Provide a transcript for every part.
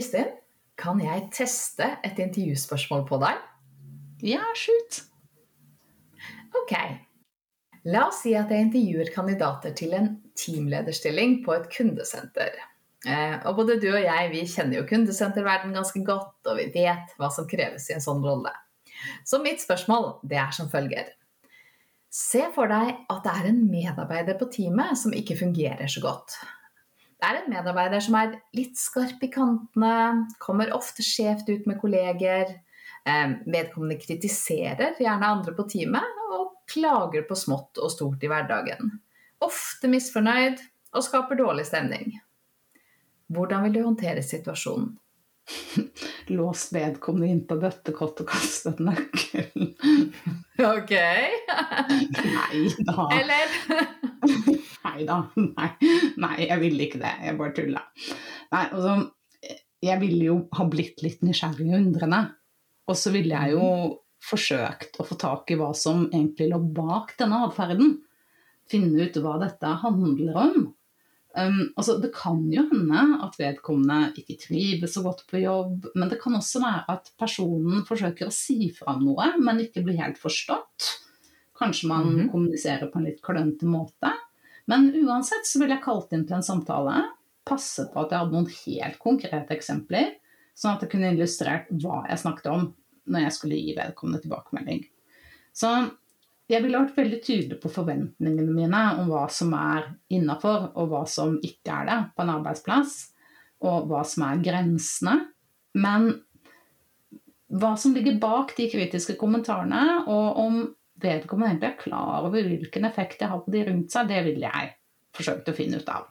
Kristin, kan jeg teste et intervjuspørsmål på deg? Ja, shoot! Ok. La oss si at jeg intervjuer kandidater til en teamlederstilling på et kundesenter. Eh, og både du og jeg vi kjenner jo kundesenterverdenen ganske godt, og vi vet hva som kreves i en sånn rolle. Så mitt spørsmål det er som følger. Se for deg at det er en medarbeider på teamet som ikke fungerer så godt. Det er en medarbeider som er litt skarp i kantene, kommer ofte skjevt ut med kolleger. Eh, vedkommende kritiserer gjerne andre på teamet og klager på smått og stort i hverdagen. Ofte misfornøyd og skaper dårlig stemning. Hvordan vil du håndtere situasjonen? Lås vedkommende inn på bøttekott og kastet nøkkelen. Ok. Nei da. Eller Nei da. Nei. Nei, jeg ville ikke det. Jeg bare tulla. Nei, altså Jeg ville jo ha blitt litt nysgjerrig og undrende. Og så ville jeg jo forsøkt å få tak i hva som egentlig lå bak denne atferden. Finne ut hva dette handler om. Um, altså, det kan jo hende at vedkommende ikke trives så godt på jobb, men det kan også være at personen forsøker å si fra noe, men ikke blir helt forstått. Kanskje man Mhm. kommuniserer på en litt klønete måte. Men uansett så ville jeg kalt inn til en samtale, passet på at jeg hadde noen helt konkrete eksempler, sånn at jeg kunne illustrert hva jeg snakket om når jeg skulle gi vedkommende tilbakemelding. Så jeg ville vært veldig tydelig på forventningene mine om hva som er innafor, og hva som ikke er det på en arbeidsplass, og hva som er grensene. Men hva som ligger bak de kritiske kommentarene, og om vedkommende egentlig er klar over hvilken effekt det har på de rundt seg, det ville jeg forsøkt å finne ut av.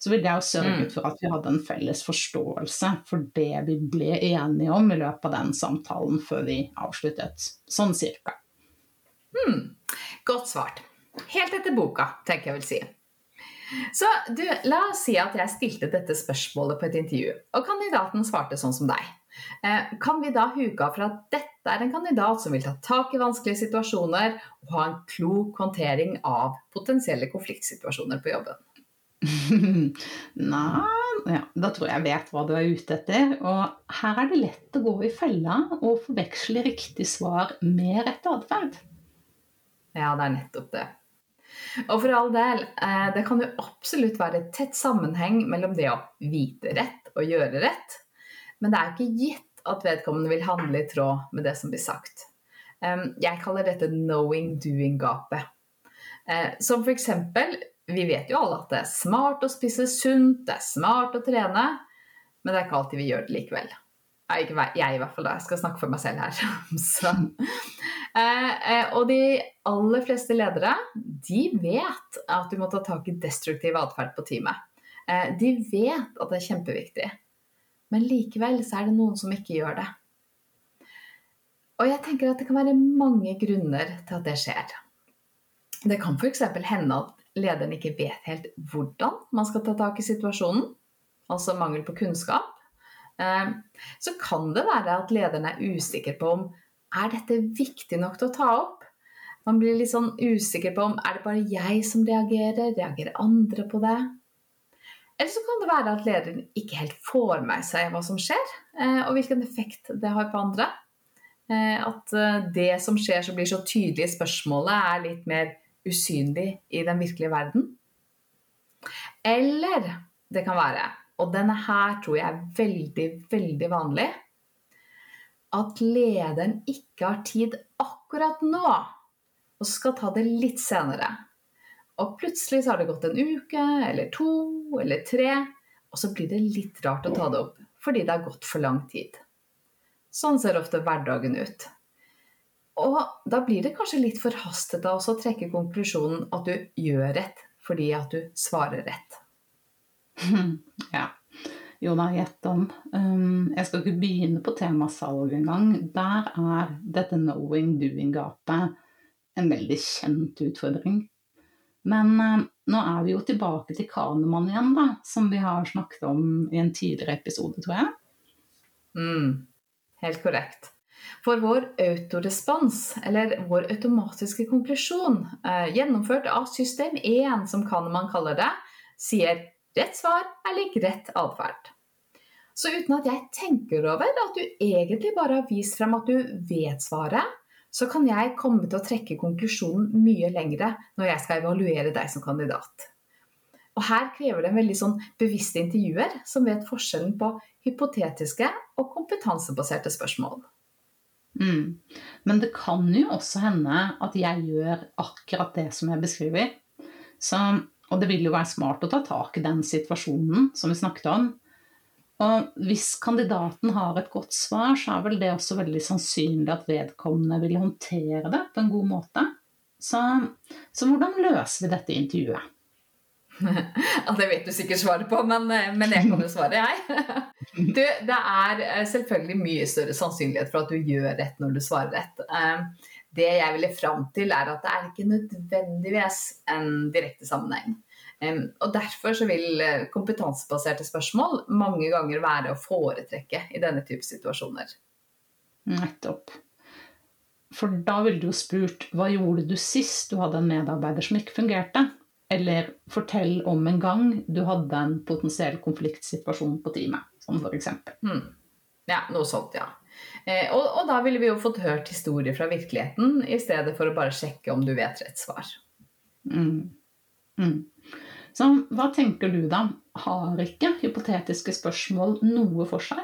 Så ville jeg jo sørget for at vi hadde en felles forståelse for det vi ble enige om i løpet av den samtalen før vi avsluttet. Sånn cirka. Godt svart. Helt etter boka, tenker jeg vil si. Så du, la oss si at jeg stilte dette spørsmålet på et intervju, og kandidaten svarte sånn som deg. Eh, Kan vi da huke av fra at dette er en kandidat som vil ta tak i vanskelige situasjoner og ha en klok håndtering av potensielle konfliktsituasjoner på jobben? Nei, ja, da tror jeg jeg vet hva du er ute etter. Og her er det lett å gå i fella og forveksle riktig svar med rett atferd. Ja, det er nettopp det. Og for all del, eh, det kan jo absolutt være tett sammenheng mellom det å vite rett og gjøre rett, men det er jo ikke gitt at vedkommende vil handle i tråd med det som blir sagt. Jeg kaller dette knowing doing-gapet. Eh, Som for eksempel, vi vet jo alle at det er smart å spise sunt, det er smart å trene, men det er ikke alltid vi gjør det likevel. Ikke jeg i hvert fall, da. Jeg skal snakke for meg selv her. Eh, eh, og de aller fleste ledere de vet at du må ta tak i destruktiv atferd på teamet. De vet at det er kjempeviktig, men likevel så er det noen som ikke gjør det. Og jeg tenker at det kan være mange grunner til at det skjer. Det kan f.eks. hende at lederen ikke vet helt hvordan man skal ta tak i situasjonen, altså mangel på kunnskap. Eh, Så kan det være at lederen er usikker på om er dette viktig nok til å ta opp? Man blir litt sånn usikker på om er det bare jeg som reagerer, reagerer andre på det? Eller så kan det være at lederen ikke helt får med seg hva som skjer, eh, og hvilken effekt det har på andre. Eh, At eh, det som skjer som blir så tydelig i spørsmålet, er litt mer usynlig i den virkelige verden. Eller det kan være, og denne her tror jeg er veldig, veldig vanlig, at lederen ikke har tid akkurat nå, og skal ta det litt senere. Og plutselig så har det gått en uke, eller to, eller tre, og så blir det litt rart å ta det opp, fordi det har gått for lang tid. Sånn ser ofte hverdagen ut. Og da blir det kanskje litt forhastet av å trekke konklusjonen at du gjør rett fordi at du svarer rett. Ja. Jo da, gjett om. Um, jeg skal ikke begynne på temaet salg engang. Der er dette knowing-doing-gapet en veldig kjent utfordring. Men eh, nå er vi jo tilbake til Kahneman igjen, da, som vi har snakket om i en tidligere episode, tror jeg. Mm, helt korrekt. For vår autorespons, eller vår automatiske konklusjon, uh, gjennomført av system 1, som Kahneman kaller det, sier Rett svar er lik rett atferd. Så uten at jeg tenker over at du egentlig bare har vist frem at du vet svaret, så kan jeg komme til å trekke konklusjonen mye lengre når jeg skal evaluere deg som kandidat. Og her krever det en veldig sånn bevisste intervjuer som vet forskjellen på hypotetiske og kompetansebaserte spørsmål. Mm. Men det kan jo også hende at jeg gjør akkurat det som jeg beskriver. Så og det vil jo være smart å ta tak i den situasjonen som vi snakket om. Og hvis kandidaten har et godt svar, så er vel det også veldig sannsynlig at vedkommende vil håndtere det på en god måte. Så, så hvordan løser vi dette intervjuet? Ja, Det vet du sikkert svaret på, men, men jeg kan jo svare, jeg. Du, det er eh, selvfølgelig mye større sannsynlighet for at du gjør rett når du svarer rett. Eh, det jeg ville fram til, er at det er ikke nødvendigvis en direkte sammenheng. Og Derfor så vil eh, kompetansebaserte spørsmål mange ganger være å foretrekke i denne type situasjoner. Nettopp. For da ville du jo spurt hva gjorde du sist du hadde en medarbeider som ikke fungerte? Eller fortell om en gang du hadde en potensiell konfliktsituasjon på teamet, som f.eks. Hmm. Ja, noe sånt, ja. Eh, og, og, da ville vi jo fått hørt historier fra virkeligheten i stedet for å bare sjekke om du vet rett svar. Mm. Mm. Så hva tenker du da? Har ikke hypotetiske spørsmål noe for seg?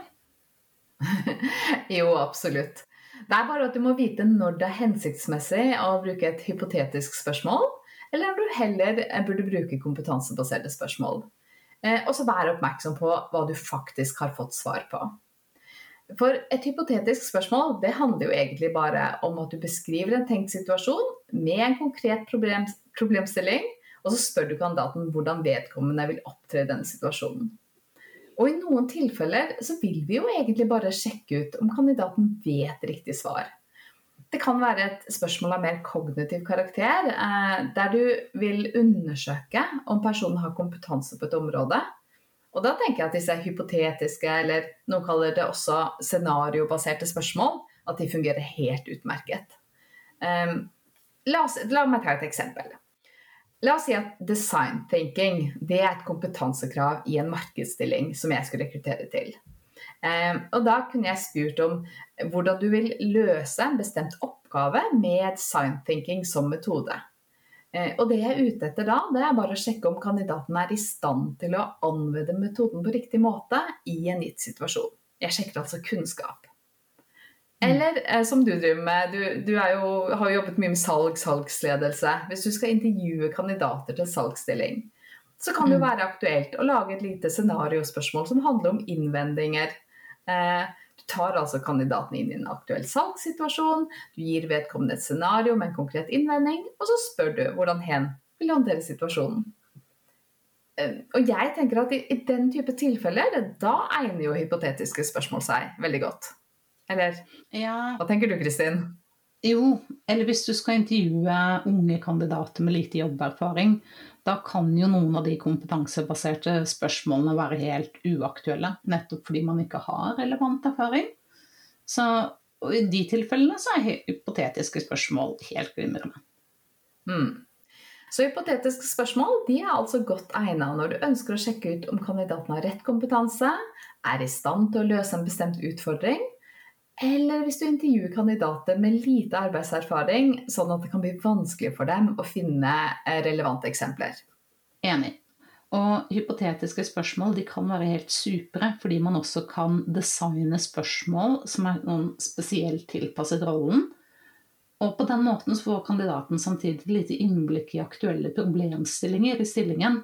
jo, absolutt. Det er bare at du må vite når det er hensiktsmessig å bruke et hypotetisk spørsmål, eller om du heller burde bruke kompetansebaserte spørsmål. Eh, og så vær oppmerksom på hva du faktisk har fått svar på. For et hypotetisk spørsmål det handler jo egentlig bare om at du beskriver en tenkt situasjon med en konkret problem, problemstilling, og så spør du kandidaten hvordan vedkommende vil opptre i denne situasjonen. Og i noen tilfeller så vil vi jo egentlig bare sjekke ut om kandidaten vet riktig svar. Det kan være et spørsmål av mer kognitiv karakter, eh, der du vil undersøke om personen har kompetanse på et område, og da tenker jeg at disse hypotetiske, eller noen kaller det også scenariobaserte spørsmål, at de fungerer helt utmerket. Um, la, oss, la, meg ta et eksempel. La oss si at design thinking det er et kompetansekrav i en markedsstilling som jeg skulle rekruttere til. Um, og da kunne jeg spurt om hvordan du vil løse en bestemt oppgave med design thinking som metode. Eh, og det jeg er ute etter da, det er bare å sjekke om kandidaten er i stand til å anvende metoden på riktig måte i en gitt situasjon. Jeg sjekker altså kunnskap. Mm. Eller eh, som du driver med, du, du jo, har jo jobbet mye med salg, salgsledelse. Hvis du skal intervjue kandidater til salgsstilling, så kan det jo mm. være aktuelt å lage et lite scenariospørsmål som handler om innvendinger. Eh, du tar altså kandidaten inn i en aktuell salgssituasjon, du gir vedkommende et scenario med en konkret innvending, og så spør du hvordan hen vil håndtere situasjonen. Eh, og jeg tenker at i, i den type tilfeller, da egner jo hypotetiske spørsmål seg veldig godt. Eller ja. hva tenker du, Kristin? Jo, eller hvis du skal intervjue unge kandidater med lite jobberfaring, da kan jo noen av de kompetansebaserte spørsmålene være helt uaktuelle. Nettopp fordi man ikke har relevant erfaring. Så i de tilfellene så er hypotetiske spørsmål helt glimrende. Mm. Så hypotetiske spørsmål de er altså godt egnet når du ønsker å sjekke ut om kandidaten har rett kompetanse, er i stand til å løse en bestemt utfordring, eller hvis du intervjuer kandidater med lite arbeidserfaring, sånn at det kan bli vanskelig for dem å finne eh, relevante eksempler. Enig. Og hypotetiske spørsmål kan være helt supre, fordi man også kan designe spørsmål som er noen spesielt tilpasset rollen. Og på den måten får kandidaten samtidig lite innblikk i aktuelle problemstillinger i stillingen.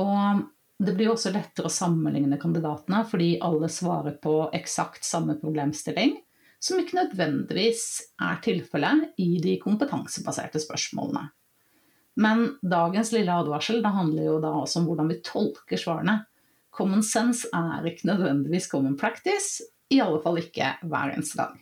Og det blir også lettere å sammenligne kandidatene fordi alle svarer på eksakt samme problemstilling. som ikke nødvendigvis er tilfellet i de kompetansebaserte spørsmålene. Men dagens lille advarsel det handler jo da også om hvordan vi tolker svarene. Common sense er ikke nødvendigvis common practice, i alle fall ikke hver eneste gang.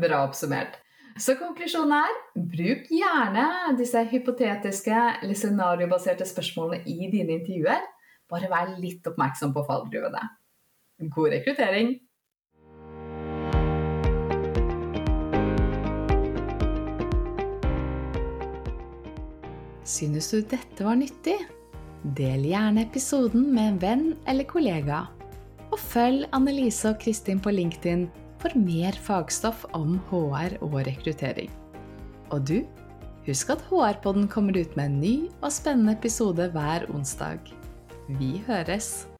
Bra oppsummert. Så konklusjonen er bruk gjerne disse hypotetiske eller scenariobaserte spørsmålene i dine intervjuer. Bare vær litt oppmerksom på fallgruvene. God rekruttering! Synes du dette var nyttig? Del gjerne episoden med en venn eller kollega. Og følg Annelise og Kristin på LinkedIn for mer fagstoff om HR og rekruttering. Og du, husk at HR-podden kommer ut med en ny og spennende episode hver onsdag. Vi høres!